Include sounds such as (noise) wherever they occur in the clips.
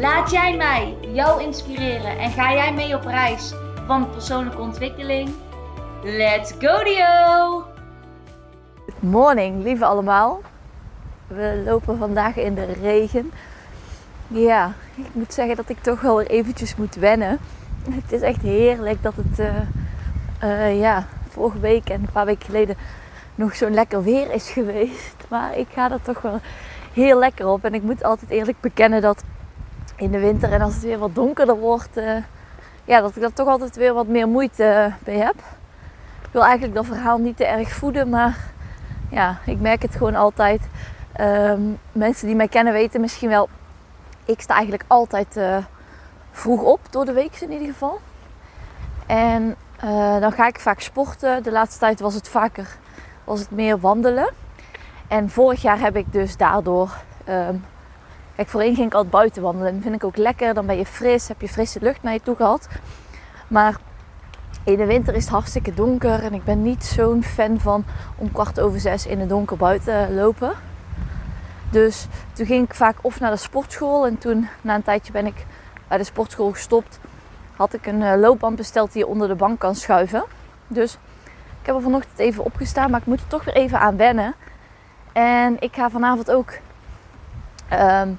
Laat jij mij jou inspireren en ga jij mee op reis van persoonlijke ontwikkeling? Let's go Dio! Morning, lieve allemaal. We lopen vandaag in de regen. Ja, ik moet zeggen dat ik toch wel eventjes moet wennen. Het is echt heerlijk dat het uh, uh, ja, vorige week en een paar weken geleden nog zo'n lekker weer is geweest. Maar ik ga er toch wel heel lekker op. En ik moet altijd eerlijk bekennen dat in de winter en als het weer wat donkerder wordt, uh, ja, dat ik daar toch altijd weer wat meer moeite mee heb. Ik wil eigenlijk dat verhaal niet te erg voeden, maar ja, ik merk het gewoon altijd. Um, mensen die mij kennen weten misschien wel, ik sta eigenlijk altijd uh, vroeg op, door de week in ieder geval. En dan ga ik vaak sporten. De laatste tijd was het vaker, was het meer wandelen. En vorig jaar heb ik dus daardoor um, Kijk, voorheen ging ik altijd buiten wandelen. Dat vind ik ook lekker. Dan ben je fris, heb je frisse lucht naar je toe gehad. Maar in de winter is het hartstikke donker. En ik ben niet zo'n fan van om kwart over zes in het donker buiten lopen. Dus toen ging ik vaak of naar de sportschool. En toen, na een tijdje, ben ik bij de sportschool gestopt. Had ik een loopband besteld die je onder de bank kan schuiven. Dus ik heb er vanochtend even opgestaan. Maar ik moet er toch weer even aan wennen. En ik ga vanavond ook Um,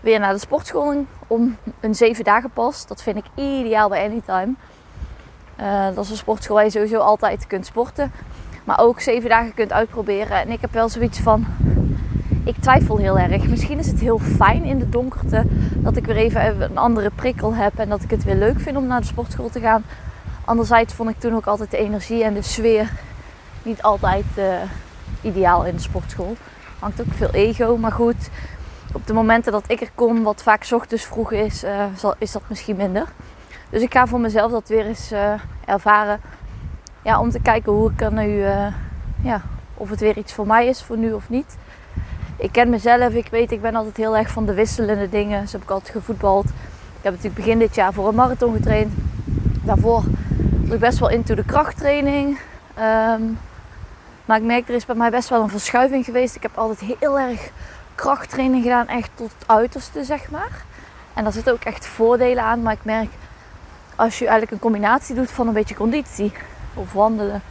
weer naar de sportschool om een zeven dagen pas. Dat vind ik ideaal bij Anytime. Uh, dat is een sportschool waar je sowieso altijd kunt sporten. Maar ook zeven dagen kunt uitproberen. En ik heb wel zoiets van... Ik twijfel heel erg. Misschien is het heel fijn in de donkerte. Dat ik weer even een andere prikkel heb. En dat ik het weer leuk vind om naar de sportschool te gaan. Anderzijds vond ik toen ook altijd de energie en de sfeer niet altijd uh, ideaal in de sportschool. Hangt ook veel ego. Maar goed, op de momenten dat ik er kom, wat vaak ochtends vroeg is, uh, zal, is dat misschien minder. Dus ik ga voor mezelf dat weer eens uh, ervaren. Ja, om te kijken hoe ik er nu, uh, ja, of het weer iets voor mij is, voor nu of niet. Ik ken mezelf, ik weet, ik ben altijd heel erg van de wisselende dingen. Dus heb ik altijd gevoetbald. Ik heb natuurlijk begin dit jaar voor een marathon getraind. Daarvoor was ik best wel into de krachttraining. Um, maar ik merk, er is bij mij best wel een verschuiving geweest. Ik heb altijd heel erg krachttraining gedaan, echt tot het uiterste, zeg maar. En daar zitten ook echt voordelen aan. Maar ik merk, als je eigenlijk een combinatie doet van een beetje conditie of wandelen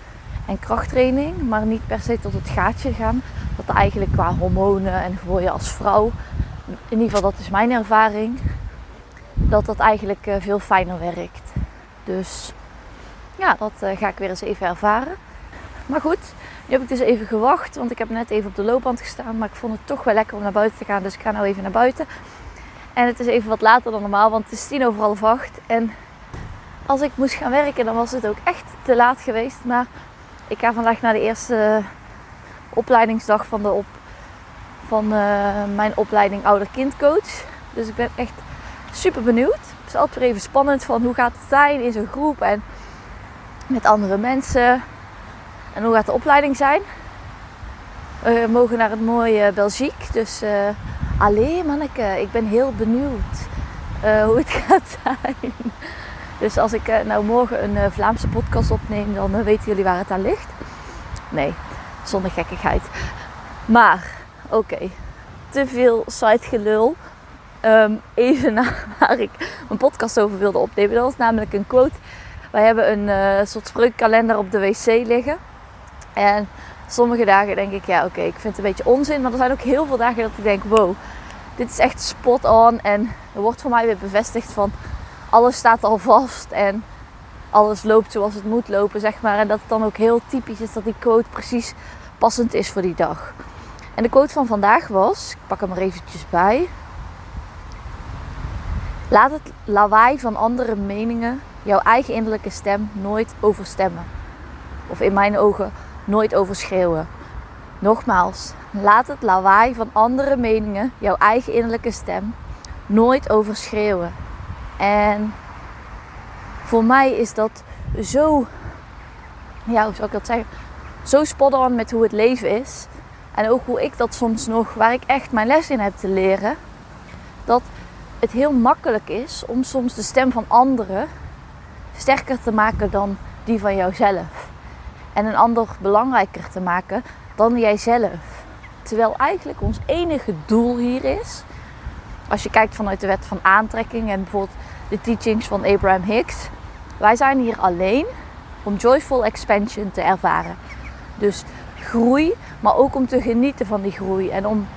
en krachttraining, maar niet per se tot het gaatje gaan, dat eigenlijk qua hormonen en voor je als vrouw, in ieder geval dat is mijn ervaring, dat dat eigenlijk veel fijner werkt. Dus ja, dat ga ik weer eens even ervaren. Maar goed, nu heb ik dus even gewacht, want ik heb net even op de loopband gestaan. Maar ik vond het toch wel lekker om naar buiten te gaan, dus ik ga nou even naar buiten. En het is even wat later dan normaal, want het is tien over half acht. En als ik moest gaan werken, dan was het ook echt te laat geweest. Maar ik ga vandaag naar de eerste opleidingsdag van, de op, van uh, mijn opleiding ouder-kindcoach. Dus ik ben echt super benieuwd. Het is altijd weer even spannend van hoe gaat het zijn in zo'n groep en met andere mensen. En hoe gaat de opleiding zijn? We mogen naar het mooie Belgique. Dus uh, allee manneke, ik ben heel benieuwd uh, hoe het (laughs) gaat zijn. Dus als ik uh, nou morgen een Vlaamse podcast opneem, dan weten jullie waar het aan ligt. Nee, zonder gekkigheid. Maar, oké, te veel sitegelul. Um, even naar (laughs) waar ik mijn podcast over wilde opnemen. Dat was namelijk een quote. Wij hebben een soort spreukkalender op de wc liggen. En sommige dagen denk ik, ja oké, ik vind het een beetje onzin. Maar er zijn ook heel veel dagen dat ik denk, wow, dit is echt spot on. En er wordt voor mij weer bevestigd van, alles staat al vast. En alles loopt zoals het moet lopen, zeg maar. En dat het dan ook heel typisch is dat die quote precies passend is voor die dag. En de quote van vandaag was, ik pak hem er eventjes bij. Laat het lawaai van andere meningen jouw eigen innerlijke stem nooit overstemmen. Of in mijn ogen nooit overschreeuwen. Nogmaals, laat het lawaai van andere meningen, jouw eigen innerlijke stem, nooit overschreeuwen. En voor mij is dat zo, ja, hoe zou ik dat zeggen? Zo spot on met hoe het leven is. En ook hoe ik dat soms nog, waar ik echt mijn les in heb te leren. Dat het heel makkelijk is om soms de stem van anderen sterker te maken dan die van jouzelf. En een ander belangrijker te maken dan jijzelf. Terwijl eigenlijk ons enige doel hier is, als je kijkt vanuit de wet van aantrekking en bijvoorbeeld de teachings van Abraham Hicks, wij zijn hier alleen om joyful expansion te ervaren. Dus groei, maar ook om te genieten van die groei en om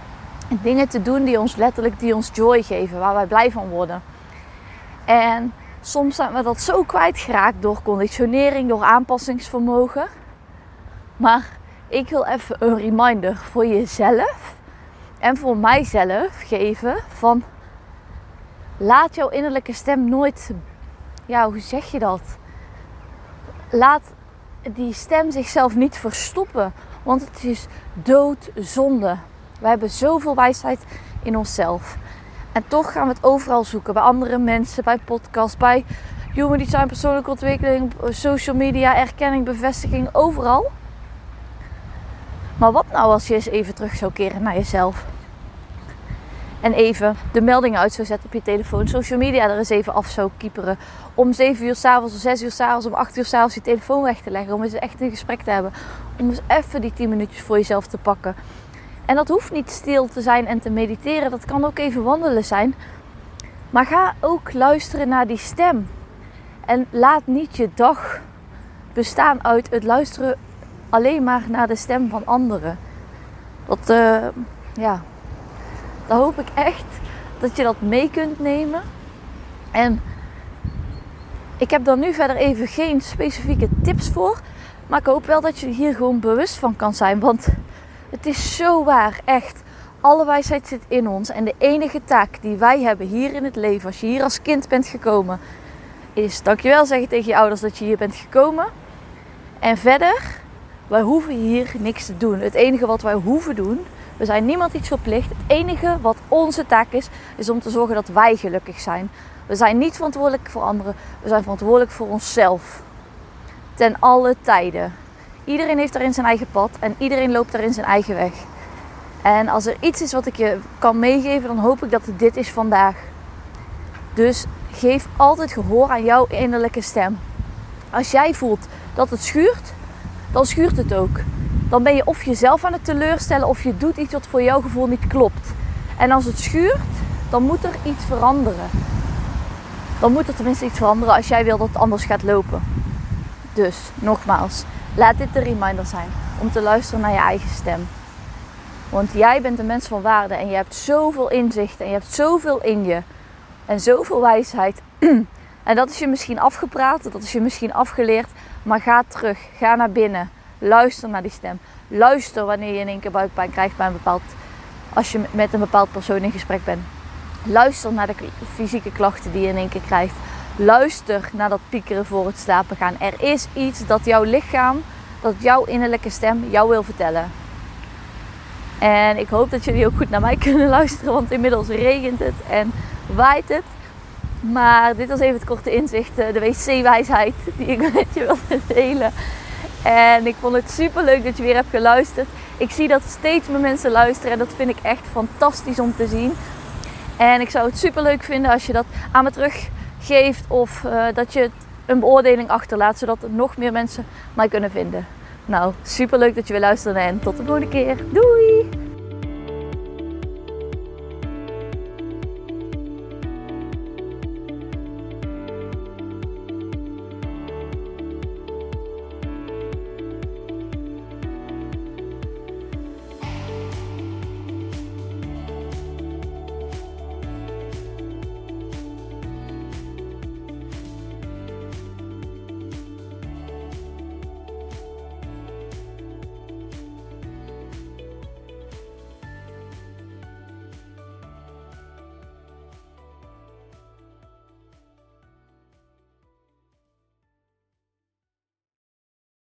dingen te doen die ons letterlijk die ons joy geven, waar wij blij van worden. En soms zijn we dat zo kwijtgeraakt door conditionering, door aanpassingsvermogen. Maar ik wil even een reminder voor jezelf en voor mijzelf geven van laat jouw innerlijke stem nooit, ja, hoe zeg je dat? Laat die stem zichzelf niet verstoppen, want het is doodzonde. We hebben zoveel wijsheid in onszelf. En toch gaan we het overal zoeken. Bij andere mensen, bij podcasts, bij human design, persoonlijke ontwikkeling, social media, erkenning, bevestiging, overal. Maar wat nou als je eens even terug zou keren naar jezelf? En even de meldingen uit zou zetten op je telefoon. Social media er eens even af zou kieperen. Om 7 uur s'avonds, of 6 uur s'avonds, om 8 uur s'avonds je telefoon weg te leggen. Om eens echt een gesprek te hebben. Om eens even die 10 minuutjes voor jezelf te pakken. En dat hoeft niet stil te zijn en te mediteren. Dat kan ook even wandelen zijn. Maar ga ook luisteren naar die stem. En laat niet je dag bestaan uit het luisteren alleen maar naar de stem van anderen. Dat, uh, ja, dan hoop ik echt dat je dat mee kunt nemen. En ik heb daar nu verder even geen specifieke tips voor. Maar ik hoop wel dat je hier gewoon bewust van kan zijn. Want het is zo waar, echt. Alle wijsheid zit in ons. En de enige taak die wij hebben hier in het leven, als je hier als kind bent gekomen, is dankjewel zeggen tegen je ouders dat je hier bent gekomen. En verder wij hoeven hier niks te doen. Het enige wat wij hoeven doen, we zijn niemand iets verplicht. Het enige wat onze taak is, is om te zorgen dat wij gelukkig zijn. We zijn niet verantwoordelijk voor anderen, we zijn verantwoordelijk voor onszelf. Ten alle tijden. Iedereen heeft daarin zijn eigen pad en iedereen loopt daarin zijn eigen weg. En als er iets is wat ik je kan meegeven, dan hoop ik dat dit is vandaag. Dus geef altijd gehoor aan jouw innerlijke stem. Als jij voelt dat het schuurt, dan schuurt het ook. Dan ben je of jezelf aan het teleurstellen of je doet iets wat voor jouw gevoel niet klopt. En als het schuurt, dan moet er iets veranderen. Dan moet er tenminste iets veranderen als jij wil dat het anders gaat lopen. Dus, nogmaals, laat dit de reminder zijn om te luisteren naar je eigen stem. Want jij bent een mens van waarde en je hebt zoveel inzicht en je hebt zoveel in je. En zoveel wijsheid. (clears throat) En dat is je misschien afgepraat, dat is je misschien afgeleerd. Maar ga terug, ga naar binnen. Luister naar die stem. Luister wanneer je in één keer buikpijn krijgt bij een bepaald, als je met een bepaald persoon in gesprek bent. Luister naar de fysieke klachten die je in één keer krijgt. Luister naar dat piekeren voor het slapen gaan. Er is iets dat jouw lichaam, dat jouw innerlijke stem jou wil vertellen. En ik hoop dat jullie ook goed naar mij kunnen luisteren, want inmiddels regent het en waait het. Maar dit was even het korte inzicht, eh, de wc-wijsheid die ik (laughs) met je wilde delen. En ik vond het super leuk dat je weer hebt geluisterd. Ik zie dat steeds meer mensen luisteren en dat vind ik echt fantastisch om te zien. En ik zou het super leuk vinden als je dat aan me teruggeeft of uh, dat je een beoordeling achterlaat, zodat er nog meer mensen mij kunnen vinden. Nou, super leuk dat je weer luistert en tot de volgende keer. Doei!